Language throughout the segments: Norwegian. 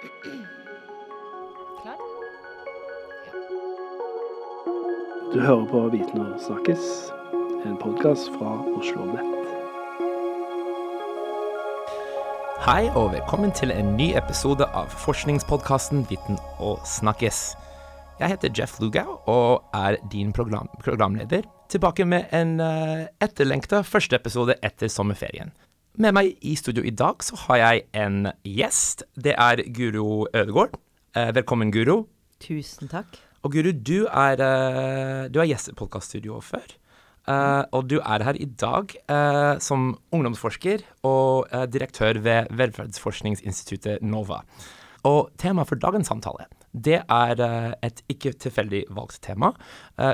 Klar? Du hører på Viten og snakkes, en podkast fra Oslo Nett. Hei og velkommen til en ny episode av forskningspodkasten Viten og snakkes. Jeg heter Jeff Lugau og er din program programleder. Tilbake med en uh, etterlengta første episode etter sommerferien. Med meg i studio i dag så har jeg en gjest. Det er Guro Ødegård. Eh, velkommen, Guro. Tusen takk. Og Guro, du er, eh, du er gjest i podkaststudioet før. Eh, og du er her i dag eh, som ungdomsforsker og direktør ved velferdsforskningsinstituttet NOVA. Og temaet for dagens samtale det er et ikke tilfeldig valgt tema.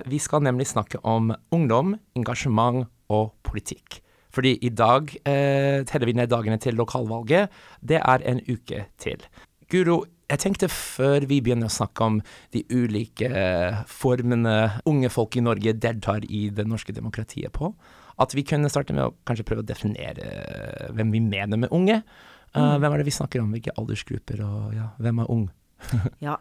Vi skal nemlig snakke om ungdom, engasjement og politikk. Fordi i dag eh, teller vi ned dagene til lokalvalget. Det er en uke til. Guro, jeg tenkte før vi begynner å snakke om de ulike eh, formene unge folk i Norge deltar i det norske demokratiet på, at vi kunne starte med å kanskje prøve å definere eh, hvem vi mener med unge. Uh, hvem er det vi snakker om, hvilke aldersgrupper, og ja, hvem er ung? Ja,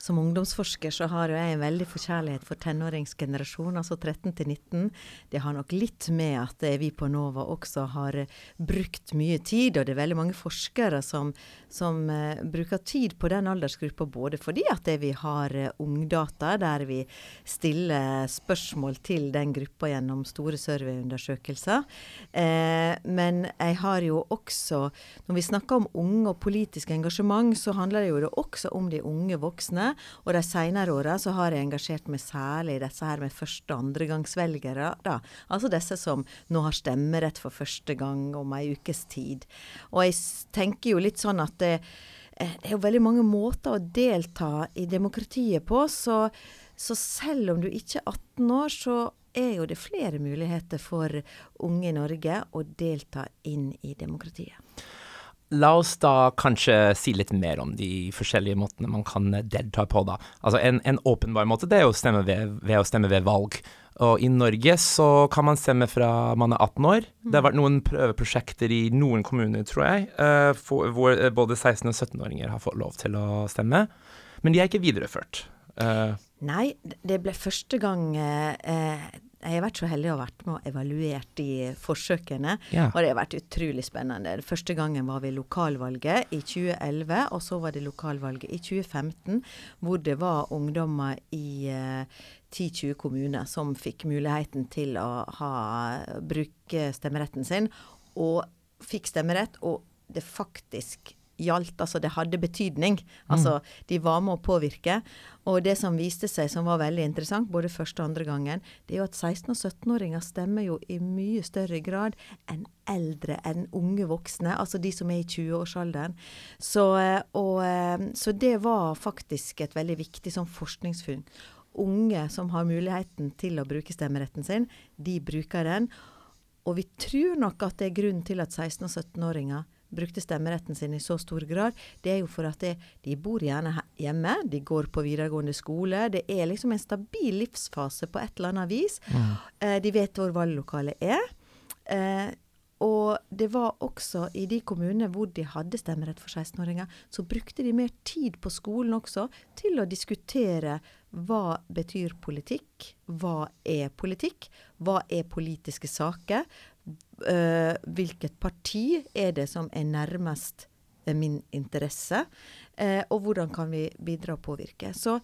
som ungdomsforsker så har jeg en veldig forkjærlighet for tenåringsgenerasjonen, altså 13 til 19. Det har nok litt med at eh, vi på NOVA også har eh, brukt mye tid, og det er veldig mange forskere som, som uh, bruker tid på den aldersgruppa, både fordi at vi har uh, ungdata, der vi stiller spørsmål til den gruppa gjennom store surveyundersøkelser. Uh, men jeg har jo også, når vi snakker om unge og politisk engasjement, så handler det jo også om de unge voksne. Og de senere åra så har jeg engasjert meg særlig i disse her med første- og andregangsvelgere. da. Altså disse som nå har stemmerett for første gang om ei ukes tid. Og jeg tenker jo litt sånn at det, eh, det er jo veldig mange måter å delta i demokratiet på, så, så selv om du ikke er 18 år, så er jo det flere muligheter for unge i Norge å delta inn i demokratiet. La oss da kanskje si litt mer om de forskjellige måtene man kan delta på, da. Altså en, en åpenbar måte, det er å stemme ved, ved å stemme ved valg. Og i Norge så kan man stemme fra man er 18 år. Det har vært noen prøveprosjekter i noen kommuner, tror jeg, eh, for, hvor eh, både 16- og 17-åringer har fått lov til å stemme. Men de er ikke videreført. Uh, Nei, det ble første gang eh, Jeg har vært så heldig å ha vært med og evaluert de forsøkene. Ja. Og det har vært utrolig spennende. Den første gangen var ved lokalvalget i 2011, og så var det lokalvalget i 2015, hvor det var ungdommer i eh, 10-20 kommuner som fikk muligheten til å ha, bruke stemmeretten sin, og fikk stemmerett, og det faktisk gjaldt, altså det hadde betydning. Altså de var med å påvirke. Og det som viste seg som var veldig interessant, både første og andre gangen, det er jo at 16- og 17-åringer stemmer jo i mye større grad enn eldre, enn unge voksne, altså de som er i 20-årsalderen. Så, eh, og, eh, så det var faktisk et veldig viktig sånn forskningsfunn. Unge som har muligheten til å bruke stemmeretten sin, de bruker den. Og vi tror nok at det er grunnen til at 16- og 17-åringer brukte stemmeretten sin i så stor grad. Det er jo for at det, de bor gjerne hjemme, de går på videregående skole. Det er liksom en stabil livsfase på et eller annet vis. Eh, de vet hvor valglokalet er. Eh, og det var også i de kommunene hvor de hadde stemmerett for 16-åringer, så brukte de mer tid på skolen også til å diskutere hva betyr politikk, hva er politikk, hva er politiske saker, eh, hvilket parti er det som er nærmest eh, min interesse, eh, og hvordan kan vi bidra og påvirke. Så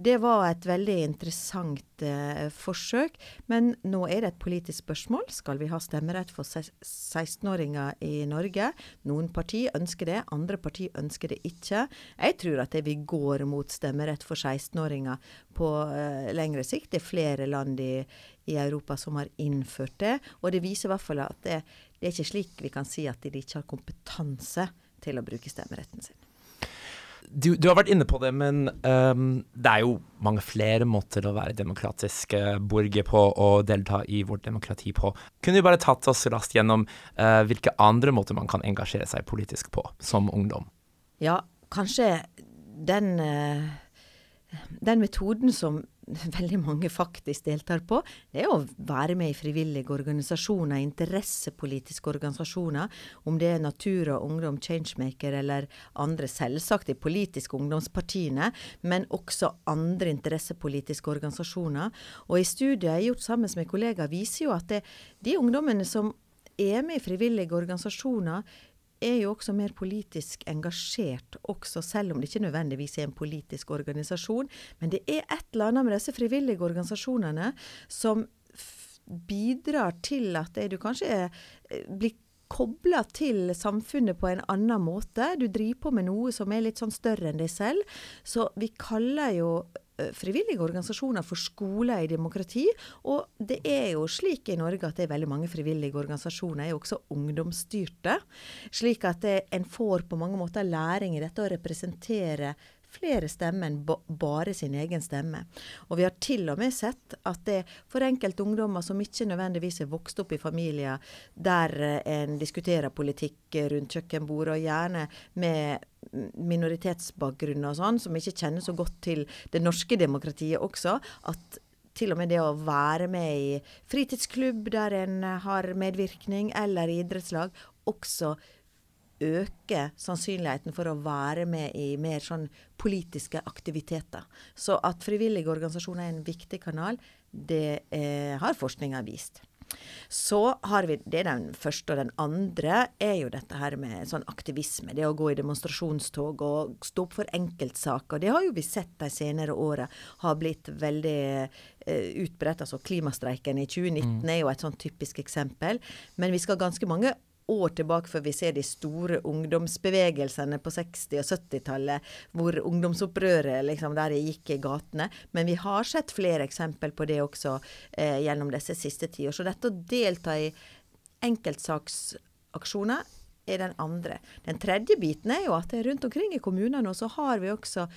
det var et veldig interessant eh, forsøk, men nå er det et politisk spørsmål. Skal vi ha stemmerett for 16-åringer i Norge? Noen parti ønsker det, andre parti ønsker det ikke. Jeg tror at det vi går mot stemmerett for 16-åringer på eh, lengre sikt. Det er flere land i, i Europa som har innført det, og det viser i hvert fall at det, det er ikke slik vi kan si at de ikke har kompetanse til å bruke stemmeretten sin. Du, du har vært inne på det, men um, det er jo mange flere måter å være demokratisk eh, borger på og delta i vårt demokrati på. Kunne du bare tatt oss raskt gjennom uh, hvilke andre måter man kan engasjere seg politisk på som ungdom? Ja, kanskje den, uh, den metoden som veldig mange faktisk deltar på, det er å være med i frivillige organisasjoner, interessepolitiske organisasjoner. Om det er Natur og Ungdom, Changemaker eller andre, selvsagt de politiske ungdomspartiene, men også andre interessepolitiske organisasjoner. Og i studiet jeg har gjort sammen med kollegaer, viser jo at det, de ungdommene som er med i frivillige organisasjoner, er jo også mer politisk engasjert, også selv om det ikke nødvendigvis er en politisk organisasjon. Men det er et eller annet med disse frivillige organisasjonene som bidrar til at du kanskje eh, blir kobla til samfunnet på en annen måte. Du driver på med noe som er litt sånn større enn deg selv. Så vi kaller jo frivillige organisasjoner for skoler i demokrati. Og det er jo slik i Norge at det er veldig mange frivillige organisasjoner er jo også ungdomsstyrte. Slik at det, en får på mange måter læring i dette å representere flere stemmer enn bare sin egen stemme. Og vi har til og med sett at det for enkelte ungdommer som ikke nødvendigvis er vokst opp i familier der eh, en diskuterer politikk rundt kjøkkenbordet, og gjerne med minoritetsbakgrunn og sånn, som ikke kjenner så godt til det norske demokratiet også, at til og med det å være med i fritidsklubb der en har medvirkning, eller i idrettslag, også øke sannsynligheten for å være med i mer sånn politiske aktiviteter. Så at frivillige organisasjoner er en viktig kanal, det eh, har forskninga vist. Så har vi, Det er den første. Og den andre er jo dette her med sånn aktivisme. Det å gå i demonstrasjonstog og stå opp for enkeltsaker. Det har jo vi sett de senere åra har blitt veldig eh, utbredt. Altså klimastreiken i 2019 mm. er jo et sånn typisk eksempel. Men vi skal ganske mange år tilbake før vi ser de store ungdomsbevegelsene på 60- og 70-tallet, hvor ungdomsopprøret liksom der gikk i gatene. Men vi har sett flere eksempel på det også eh, gjennom disse siste tiår. Så dette å delta i enkeltsaksaksjoner er den andre. Den tredje biten er jo at rundt omkring i kommunene så har vi også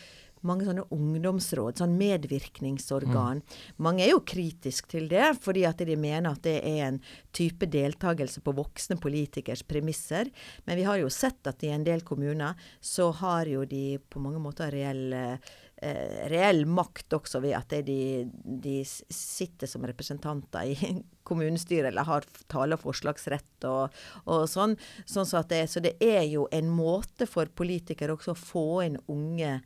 mange sånne ungdomsråd, sånn medvirkningsorgan. Mm. Mange er jo kritiske til det, fordi at de mener at det er en type deltakelse på voksne politikers premisser. Men vi har jo sett at i en del kommuner så har jo de på mange måter reell, eh, reell makt også ved at de, de, sitter som representanter i kommunestyret eller har tale- og forslagsrett og, og sånn. sånn så, det, så det er jo en måte for politikere også å få inn unge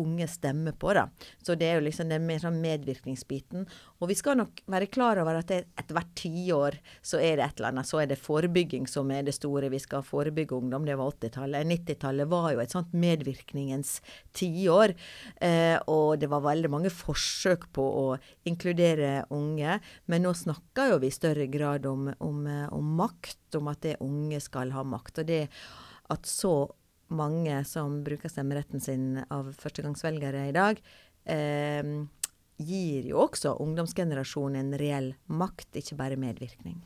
unge stemmer på. da. Så det er jo liksom den mer sånn medvirkningsbiten. Og vi skal nok være klar over at etter hvert tiår så er det et eller annet. Så er det forebygging som er det store. Vi skal forebygge ungdom. Det var 80-tallet. 90-tallet var jo et sånt medvirkningens tiår. Eh, og det var veldig mange forsøk på å inkludere unge. Men nå snakker jo vi i større grad om, om, eh, om makt, om at det unge skal ha makt. Og det at så mange som bruker stemmeretten sin av førstegangsvelgere i dag, eh, gir jo også ungdomsgenerasjonen en reell makt, ikke bare medvirkning.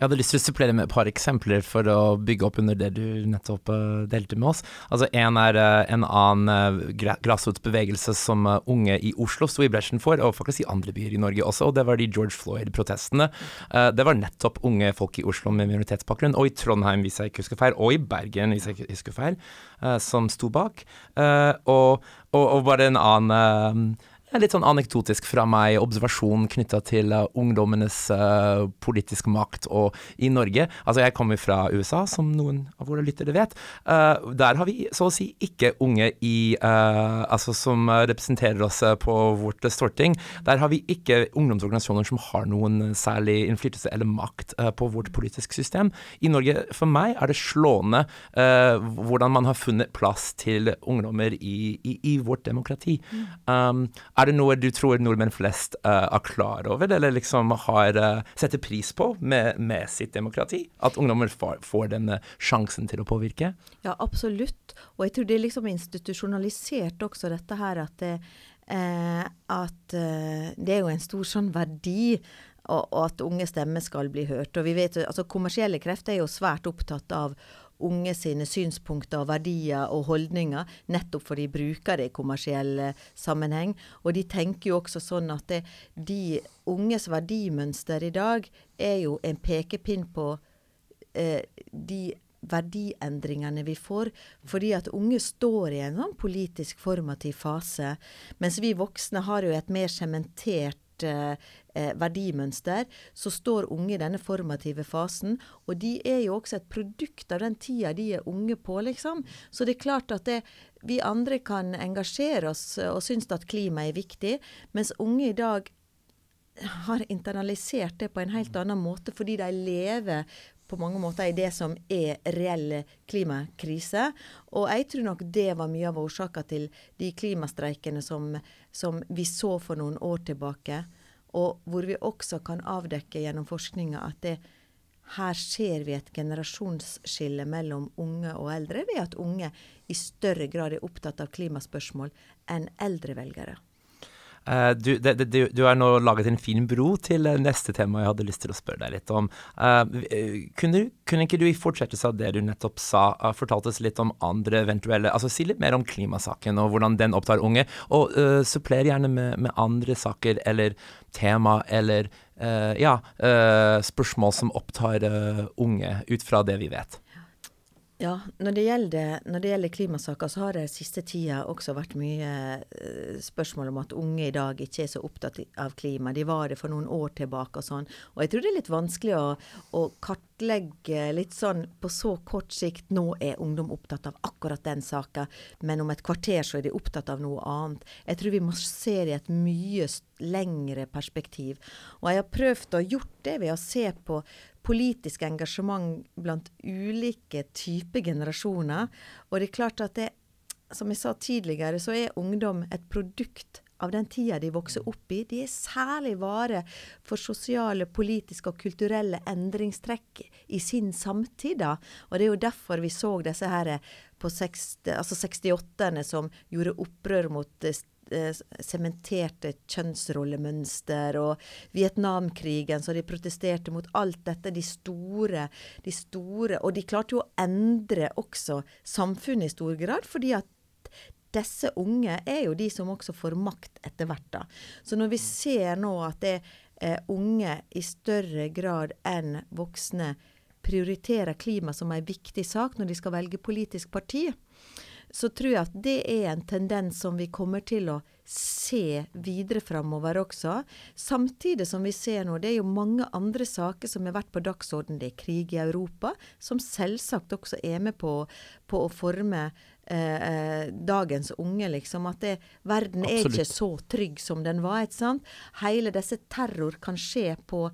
Jeg hadde lyst til å supplere med et par eksempler for å bygge opp under det du nettopp uh, delte med oss. Altså En er uh, en annen uh, grasrotsbevegelse som unge i Oslo sto i bresjen for, og faktisk i andre byer i Norge også, og det var de George Floyd-protestene. det var nettopp unge folk i Oslo med minoritetsbakgrunn, og i Trondheim, hvis jeg ikke husker feil, og i Bergen, hvis jeg ikke husker feil, som sto bak. Og, og, og, bare en annen litt sånn anekdotisk fra meg, observasjon knytta til uh, ungdommenes uh, politiske makt og i Norge. Altså, jeg kommer fra USA, som noen av våre lyttere vet. Uh, der har vi så å si ikke unge i Altså som representerer oss på vårt storting. Der har vi ikke ungdomsorganisasjoner som har noen særlig innflytelse eller makt på vårt politiske system. I Norge, for meg, er det slående hvordan man har funnet plass til ungdommer i, i, i vårt demokrati. Mm. Um, er det noe du tror nordmenn flest uh, er klar over, eller liksom har uh, setter pris på med, med, sitt demokrati? At ungdommer får, får denne sjansen til å påvirke? Ja, absolutt. Og jeg tror det er liksom institusjonalisert også, dette her at det, eh, at eh, det er jo en stor sånn verdi. Og at unge stemmer skal bli hørt. Og vi vet, altså Kommersielle krefter er jo svært opptatt av unge sine synspunkter, verdier og holdninger, nettopp fordi de bruker det i kommersiell sammenheng. Og de tenker jo også sånn at det, de unges verdimønster i dag er jo en pekepinn på eh, de verdiendringene vi får. Fordi at unge står i en sånn politisk formativ fase, mens vi voksne har jo et mer sementert eh, eh, verdimønster, så står unge i denne formative fasen. Og de er jo også et produkt av den tida de er unge på, liksom. Så det er klart at det, vi andre kan engasjere oss og synes at klima er viktig, mens unge i dag har internalisert det på en helt annen måte, fordi de lever på mange måter i det som er reell klimakrise. Og jeg tror nok det var mye av årsaka til de klimastreikene som, som, vi så for noen år tilbake. Og hvor vi også kan avdekke gjennom forskninga at det, her ser vi et generasjonsskille mellom unge og eldre, ved at unge i større grad er opptatt av klimaspørsmål enn eldre velgere. Uh, du, det, det, du, har nå laget en fin bro til uh, neste tema jeg hadde lyst til å spørre deg litt om. Uh, kunne, kunne, ikke du i fortsettelse av det du nettopp sa, uh, fortalt oss litt om andre eventuelle Altså si litt mer om klimasaken og hvordan den opptar unge, og uh, suppler gjerne med, med, andre saker eller tema eller ja, spørsmål som opptar unge, ut fra det vi vet. Ja, når det gjelder, gjelder klimasaker, så har det siste tida også vært mye uh, spørsmål om at unge i dag ikke er så opptatt av klima. De var det for noen år tilbake og sånn. Og jeg tror det er litt vanskelig å, å kartlegge litt sånn på så kort sikt. Nå er ungdom opptatt av akkurat den saka, men om et kvarter så er de opptatt av noe annet. Jeg tror vi må se det i et mye lengre perspektiv. Og jeg har prøvd å gjort det ved å se på politisk engasjement blant ulike typer generasjoner. Og det er klart at det, som jeg sa tidligere, så er ungdom et produkt av den tida de vokser opp i. De er særlig vare for sosiale, politiske og kulturelle endringstrekk i sin samtid. Og det er jo derfor vi så disse her på 60, altså 68-erne som gjorde opprør mot Eh, sementerte kjønnsrollemønster, og Vietnamkrigen, så de protesterte mot alt dette. De store, de store Og de klarte jo å endre også samfunnet i stor grad, fordi at disse unge er jo de som også får makt etter hvert. da. Så når vi ser nå at det er unge i større grad enn voksne prioriterer klima som en viktig sak når de skal velge politisk parti, så tror jeg at det er en tendens som vi kommer til å se videre framover også. Samtidig som vi ser nå, det er jo mange andre saker som har vært på dagsorden. Det er krig i Europa, som selvsagt også er med på, på å forme eh, eh dagens unge, liksom. At det, verden Absolutt. er ikke så trygg som den var. ikke sant? Hele disse terror kan skje på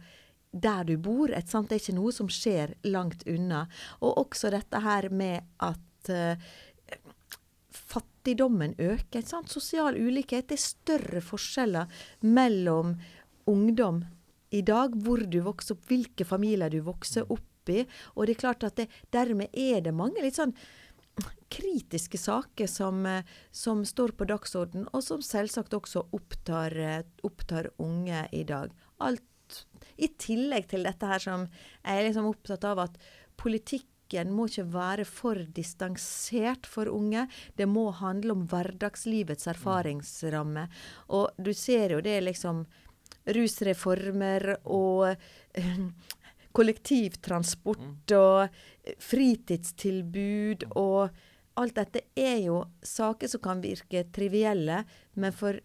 der du bor. Et sant? Det er ikke noe som skjer langt unna. Og også dette her med at uh, fattigdommen øker. Sant? Sosial ulikhet. Er større forskjeller mellom ungdom i dag, hvor du vokser opp, hvilke familier du vokser opp i. Og det er klart at det, dermed er det mange litt sånn kritiske saker som, som står på dagsorden, og som selvsagt også opptar, opptar unge i dag. Alt i tillegg til dette her som jeg er liksom opptatt av at politikk politikken må ikke være for distansert for unge. Det må handle om hverdagslivets erfaringsramme. Og du ser jo det liksom rusreformer og uh, kollektivtransport mm. og fritidstilbud og alt dette er jo saker som kan virke trivielle, men for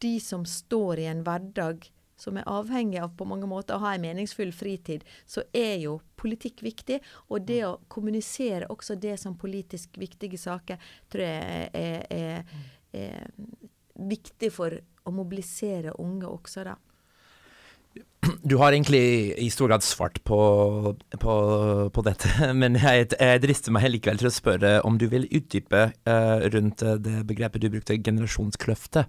de som står i en hverdag som er avhengig av på mange måter å ha en meningsfull fritid, så er jo politikk viktig. Og det å kommunisere også det som politisk viktige saker, tror jeg er, er, er viktig for å mobilisere unge også, da. Du har egentlig i stor grad svart på, på, på dette, men jeg, jeg, drister meg likevel til å spørre om du vil utdype uh, rundt eh, det begrepet du brukte, generasjonskløfte.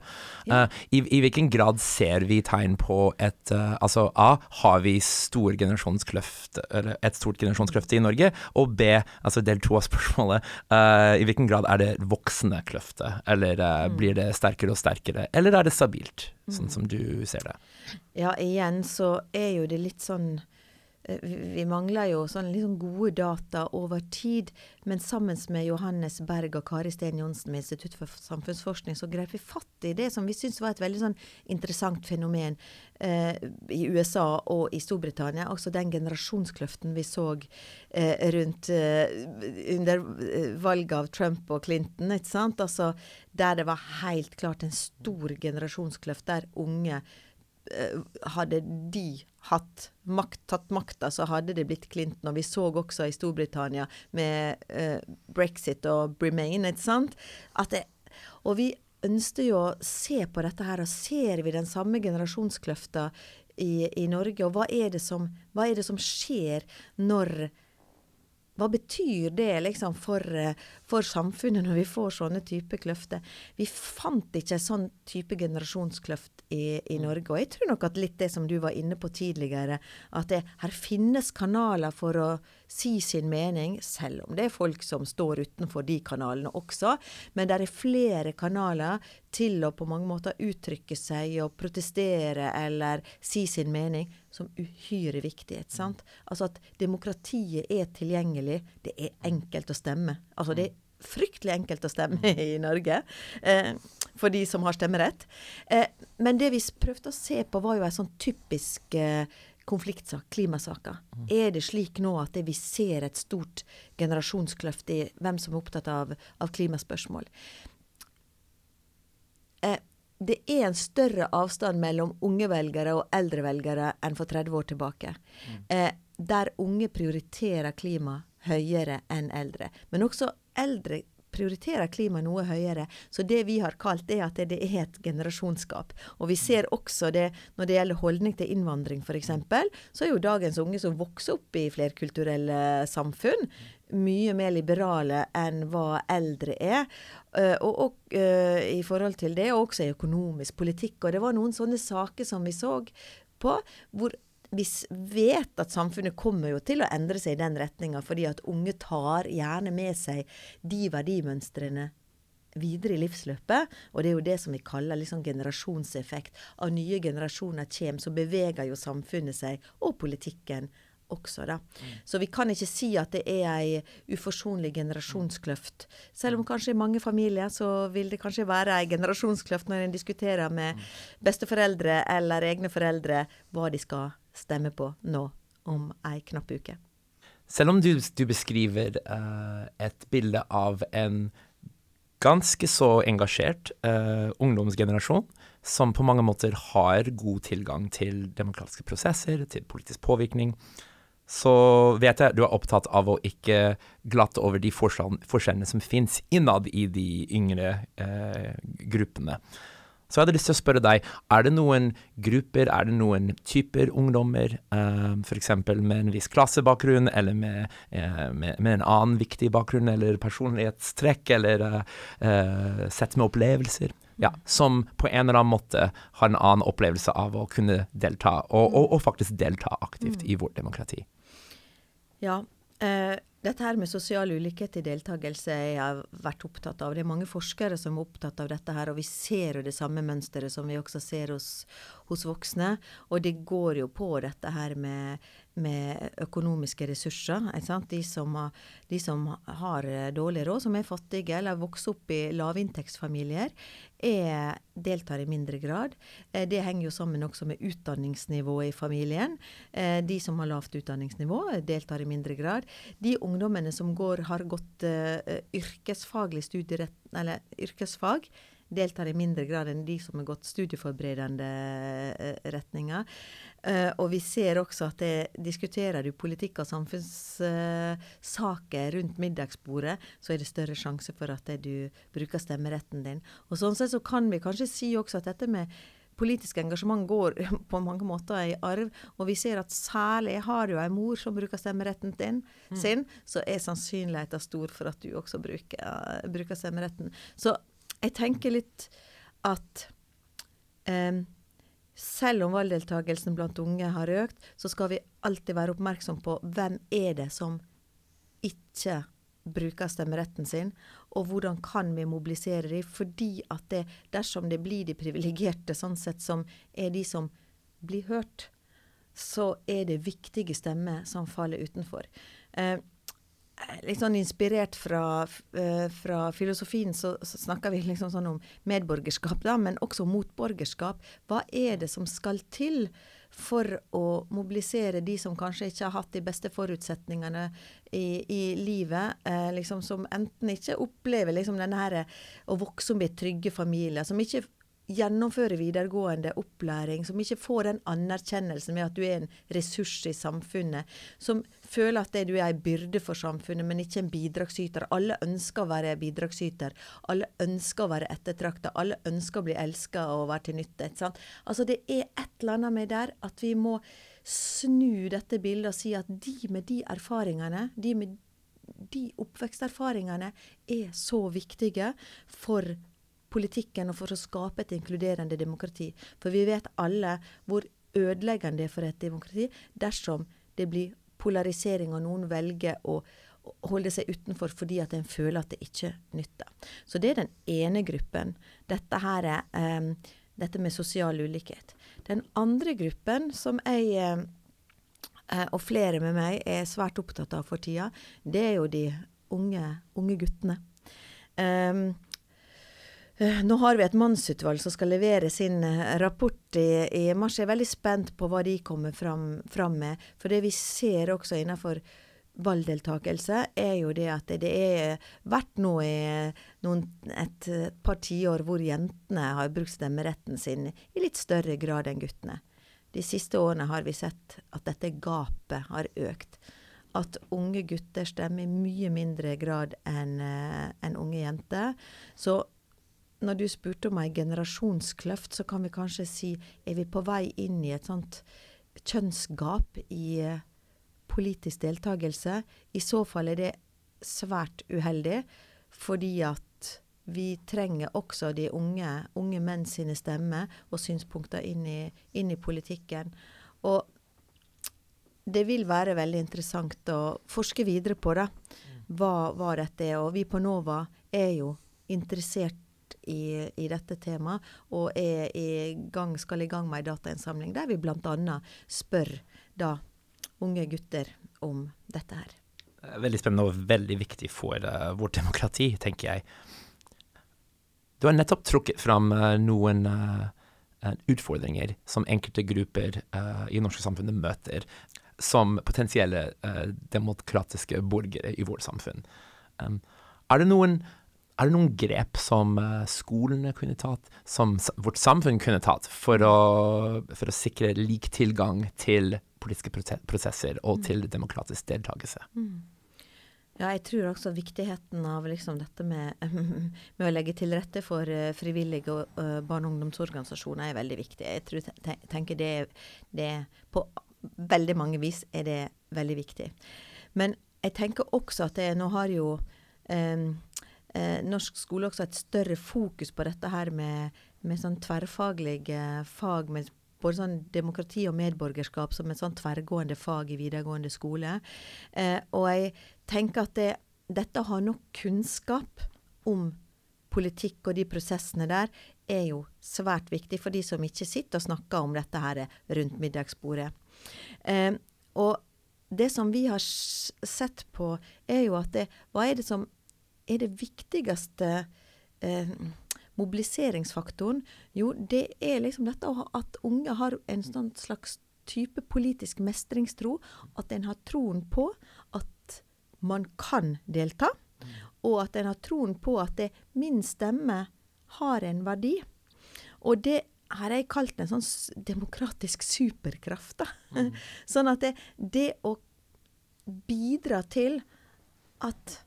Uh, i, i, hvilken grad ser vi tegn på et uh, Altså A, har vi stor generasjonskløft, eller et stort generasjonskløfte i Norge? Og B, altså del to av spørsmålet, i hvilken grad er det voksende kløfte, Eller mm. blir det sterkere og sterkere, eller er det stabilt, sånn mm. som du ser det? Ja, igjen så er jo det litt sånn eh, vi mangler jo sånn liksom gode data over tid. Men sammen med Johannes Berg og Kari Steen Johnsen med Institutt for samfunnsforskning, så grep vi fatt i det som vi syntes var et veldig sånn interessant fenomen eh, i USA og i Storbritannia. Altså den generasjonskløften vi så eh, rundt eh, under eh, valget av Trump og Clinton. ikke sant? Altså Der det var helt klart en stor generasjonskløft der unge Eh, hadde de hatt makt, tatt makta, så hadde det blitt Clinton. Og vi så også i Storbritannia med uh, brexit og Bremain, ikke sant. Det, og vi ønsket jo å se på dette her, og ser vi den samme generasjonskløfta i, i Norge? Og hva er, som, hva er det som skjer når hva betyr det liksom for, eh, for, samfunnet når vi får sånne type kløfter? Vi fant ikke en sånn type generasjonskløft i, i, Norge. Og jeg tror nok at litt det som du var inne på tidligere, at det, her finnes kanaler for å si sin mening, selv om det er folk som står utenfor de kanalene også. Men det er flere kanaler til å på mange måter uttrykke seg og protestere eller si sin mening som uhyre viktig. ikke sant? Altså at demokratiet er tilgjengelig. Det er enkelt å stemme. Altså det er fryktelig enkelt å stemme i Norge eh, for de som har stemmerett. Eh, men det vi prøvde å se på, var jo en sånn typisk eh, konfliktsak, klimasaker. Er det slik nå at vi ser et stort generasjonskløft i hvem som er opptatt av, av klimaspørsmål? Det er en større avstand mellom unge velgere og eldre velgere enn for 30 år tilbake. Mm. Eh, der unge prioriterer klima høyere enn eldre. Men også eldre prioriterer klima noe høyere. Så det vi har kalt er at det er et generasjonsskap. Og vi ser også det når det gjelder holdning til innvandring f.eks. Så er jo dagens unge som vokser opp i flerkulturelle samfunn, mye mer liberale enn hva eldre er. Uh, og, og uh, i forhold til det, og også i økonomisk politikk. Og det var noen sånne saker som vi så på, hvor vi vet at samfunnet kommer jo til å endre seg i den retninga, fordi at unge tar gjerne med seg de verdimønstrene videre i livsløpet. Og det er jo det som vi kaller liksom generasjonseffekt. Av nye generasjoner kommer, så beveger jo samfunnet seg, og politikken også, da. Så vi kan ikke si at det er ei uforsonlig generasjonskløft. Selv om kanskje i mange familier så vil det kanskje være ei generasjonskløft når en diskuterer med besteforeldre eller egne foreldre hva de skal stemme på nå om ei knapp uke. Selv om du, du beskriver uh, et bilde av en ganske så engasjert uh, ungdomsgenerasjon, som på mange måter har god tilgang til demokratiske prosesser, til politisk påvirkning, så vet jeg du er opptatt av å ikke glatte over de forskjellene som finnes innad i de yngre eh, gruppene. Så jeg hadde lyst til å spørre deg, er det noen grupper, er det noen typer ungdommer, eh, f.eks. med en viss klassebakgrunn, eller med, eh, med, med, en annen viktig bakgrunn, eller personlighetstrekk, eller eh, eh sett med opplevelser, ja, som på en eller annen måte har en annen opplevelse av å kunne delta, og, og, og faktisk delta aktivt mm. i vårt demokrati? Ja. Eh, dette her med sosial ulikhet i deltakelse jeg har vært opptatt av. Det er mange forskere som er opptatt av dette her, og vi ser jo det samme mønsteret som vi også ser hos, hos voksne. Og det går jo på dette her med med økonomiske ressurser. De som, har, de, som har, eh, dårlig råd, som er fattige eller vokser opp i lavinntektsfamilier, er, deltar i mindre grad. Eh, det henger jo sammen også med utdanningsnivået i familien. Eh, de som har lavt utdanningsnivå, deltar i mindre grad. De ungdommene som går, har gått yrkesfaglig studierett, eller yrkesfag, deltar i mindre grad enn de som har gått studieforberedende retninger. Uh, og vi ser også at det, diskuterer du politikk og samfunnssaker uh, rundt middagsbordet, så er det større sjanse for at du bruker stemmeretten din. Og sånn sett så kan vi kanskje si også at dette med politisk engasjement går på mange måter i arv. Og vi ser at særlig har du ei mor som bruker stemmeretten din, mm. sin, så er sannsynligheten stor for at du også bruker, uh, bruker stemmeretten. Så jeg tenker litt at um, selv om valgdeltakelsen blant unge har økt, så skal vi alltid være oppmerksom på hvem er det som ikke bruker stemmeretten sin, og hvordan kan vi mobilisere dem. Fordi at det, dersom det blir de privilegerte, sånn sett som er de som blir hørt, så er det viktige stemmer som faller utenfor. Eh, litt sånn inspirert fra, uh, fra filosofien, så, så, snakker vi liksom sånn om medborgerskap, da, men også motborgerskap. Hva er det som skal til for å mobilisere de som kanskje ikke har hatt de beste forutsetningene i, i livet, eh, liksom, som enten ikke opplever liksom, denne her, å vokse opp i trygge familier, som ikke gjennomfører videregående opplæring, som ikke får den anerkjennelsen med at du er en ressurs i samfunnet, som føler at du er en byrde for samfunnet, men ikke en bidragsyter. Alle ønsker å være bidragsyter. Alle ønsker å være ettertrakta. Alle ønsker å bli elska og være til nytte. Altså Det er et eller annet med der at vi må snu dette bildet og si at de med de erfaringene, de med de oppveksterfaringene, er så viktige for politikken og for å skape et inkluderende demokrati. For vi vet alle hvor ødeleggende det er for et demokrati dersom det blir polarisering og noen velger å holde seg utenfor fordi at en føler at det ikke nytter. Så det er den ene gruppen. Dette her er um, dette med sosial ulikhet. Den andre gruppen som jeg um, og flere med meg er svært opptatt av for tida, det er jo de unge, unge guttene. Um, Eh, nå har vi et mannsutvalg som skal levere sin eh, rapport i, i mars. Jeg er veldig spent på hva de kommer fram, fram, med. For det vi ser også innenfor valgdeltakelse, er jo det at det er vært nå i noen, et, et par tiår hvor jentene har brukt stemmeretten sin i litt større grad enn guttene. De siste årene har vi sett at dette gapet har økt. At unge gutter stemmer i mye mindre grad enn eh, en unge jenter. Så når du spurte om ei generasjonskløft, så kan vi kanskje si er vi på vei inn i et sånt kjønnsgap i eh, politisk deltakelse? I så fall er det svært uheldig, fordi at vi trenger også de unge, unge menn sine stemmer og synspunkter inn i, inn i politikken. Og det vil være veldig interessant å forske videre på det, hva, hva dette er. Og vi på NOVA er jo interessert i, i, dette temaet, og er i gang, skal i gang med en datainnsamling der vi bl.a. spør da unge gutter om dette her. Veldig spennende og veldig viktig for uh, vårt demokrati, tenker jeg. Du har nettopp trukket fram uh, noen uh, utfordringer som enkelte grupper i norske samfunnet møter som potensielle demokratiske borgere i vårt samfunn. Um, er det noen er det noen grep som uh, skolene kunne tatt, som vårt samfunn kunne tatt, for å, for å sikre lik tilgang til politiske prosesser og mm. til demokratisk deltakelse? Mm. Ja, jeg tror også viktigheten av liksom dette med, med, å legge til rette for uh, frivillige og uh, barne- og ungdomsorganisasjoner er veldig viktig. Jeg tror, tenker det, det På veldig mange vis er det veldig viktig. Men jeg tenker også at det, nå har jo um, eh, norsk skole også et større fokus på dette her med, med sånn tverrfaglige fag med både sånn demokrati og medborgerskap som et sånn tverrgående fag i videregående skole. Eh, og jeg tenker at det, dette har nok kunnskap om politikk og de prosessene der, er jo svært viktig for de som ikke sitter og snakker om dette her rundt middagsbordet. Eh, og det som vi har sett på, er jo at det, hva er det som er det viktigste eh, mobiliseringsfaktoren? Jo, det er liksom dette at unge har en sånn slags type politisk mestringstro. At en har troen på at man kan delta. Og at en har troen på at det, min stemme har en verdi. Og det har jeg kalt en sånn demokratisk superkraft. da. Mm. sånn at det, det å bidra til at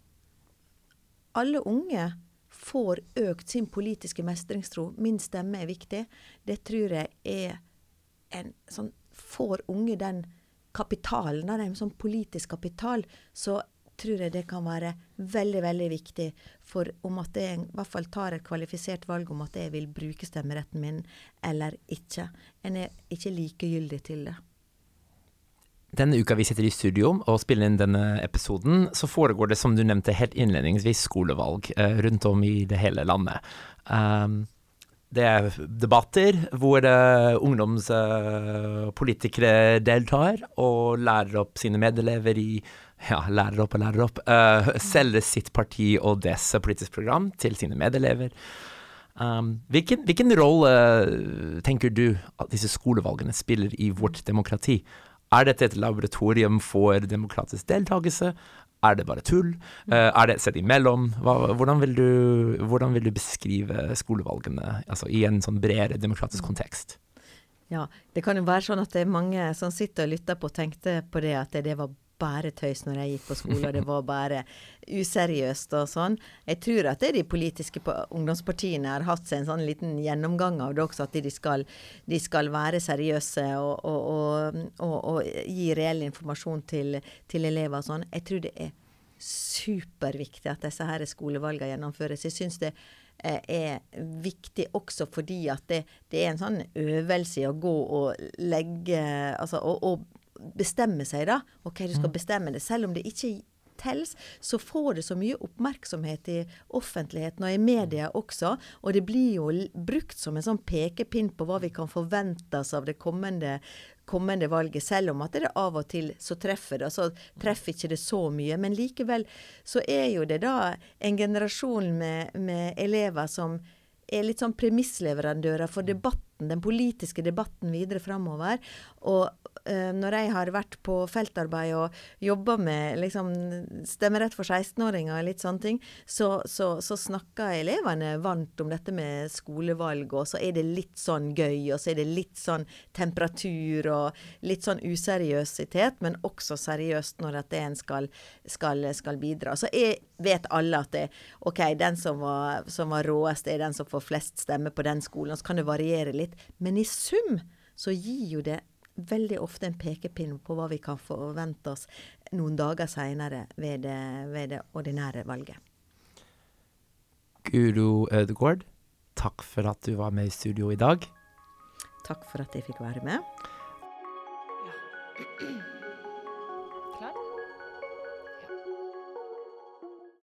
alle unge får økt sin politiske mestringstro. Min stemme er viktig. Det tror jeg er en sånn Får unge den kapitalen, en sånn politisk kapital, så tror jeg det kan være veldig veldig viktig for om at jeg i hvert fall tar et kvalifisert valg om at jeg vil bruke stemmeretten min eller ikke. En er ikke likegyldig til det. Denne uka vi sitter i studio og spiller inn denne episoden, så foregår det, som du nevnte helt innledningsvis, skolevalg eh, rundt om i det hele landet. Um, det er debatter hvor uh, ungdomspolitikere uh, deltar og lærer opp sine medelever i ja, lærer opp og lærer opp. Selger sitt parti og dets politiske program til sine medelever. Um, hvilken, hvilken rolle tenker du at disse skolevalgene spiller i vårt demokrati? Er dette et laboratorium for demokratisk deltakelse? Er det bare tull? Uh, er det et sted imellom? Hva, hvordan, vil du, hvordan, vil du, beskrive skolevalgene altså i en sånn bredere demokratisk kontekst? Ja, det kan jo være sånn at det er mange som sitter og lytter på og tenkte på det at det var bare tøys når jeg gikk på skole, og det var bare useriøst og sånn. Jeg tror at det de politiske ungdomspartiene har hatt seg en sånn liten gjennomgang av det også, at de skal, de skal være seriøse og, og, og, og, gi reell informasjon til, til elever og sånn. Jeg tror det er superviktig at disse her skolevalgene gjennomføres. Jeg syns det eh, er viktig også fordi at det, det, er en sånn øvelse i å gå og legge Altså å, å bestemme seg, da. OK, du skal mm. bestemme det. Selv om det ikke tels, så får det så mye oppmerksomhet i offentligheten og i media også. Og det blir jo brukt som en sånn pekepinn på hva vi kan forvente oss av det kommende, kommende valget, selv om at det av og til så treffer det, så treffer ikke det så mye. Men likevel så er jo det da en generasjon med, med elever som er litt sånn premissleverandører for debatten, den politiske debatten videre framover. Og uh, når jeg har vært på feltarbeid og jobba med liksom, stemmerett for 16-åringer og litt sånne ting, så, så, så, snakker elevene varmt om dette med skolevalg, og så er det litt sånn gøy, og så er det litt sånn temperatur og litt sånn useriøsitet, men også seriøst når at en skal, skal, skal bidra. Så jeg vet alle at det, OK, den som var, som var råest, er den som får flest stemmer på den skolen. Og så kan det variere litt. Men i sum så gir jo det veldig ofte en pekepinn på hva vi kan forvente oss noen dager seinere ved, ved, det ordinære valget. Guro Ødegaard, takk for at du var med i studio i dag. Takk for at jeg fikk være med. Ja.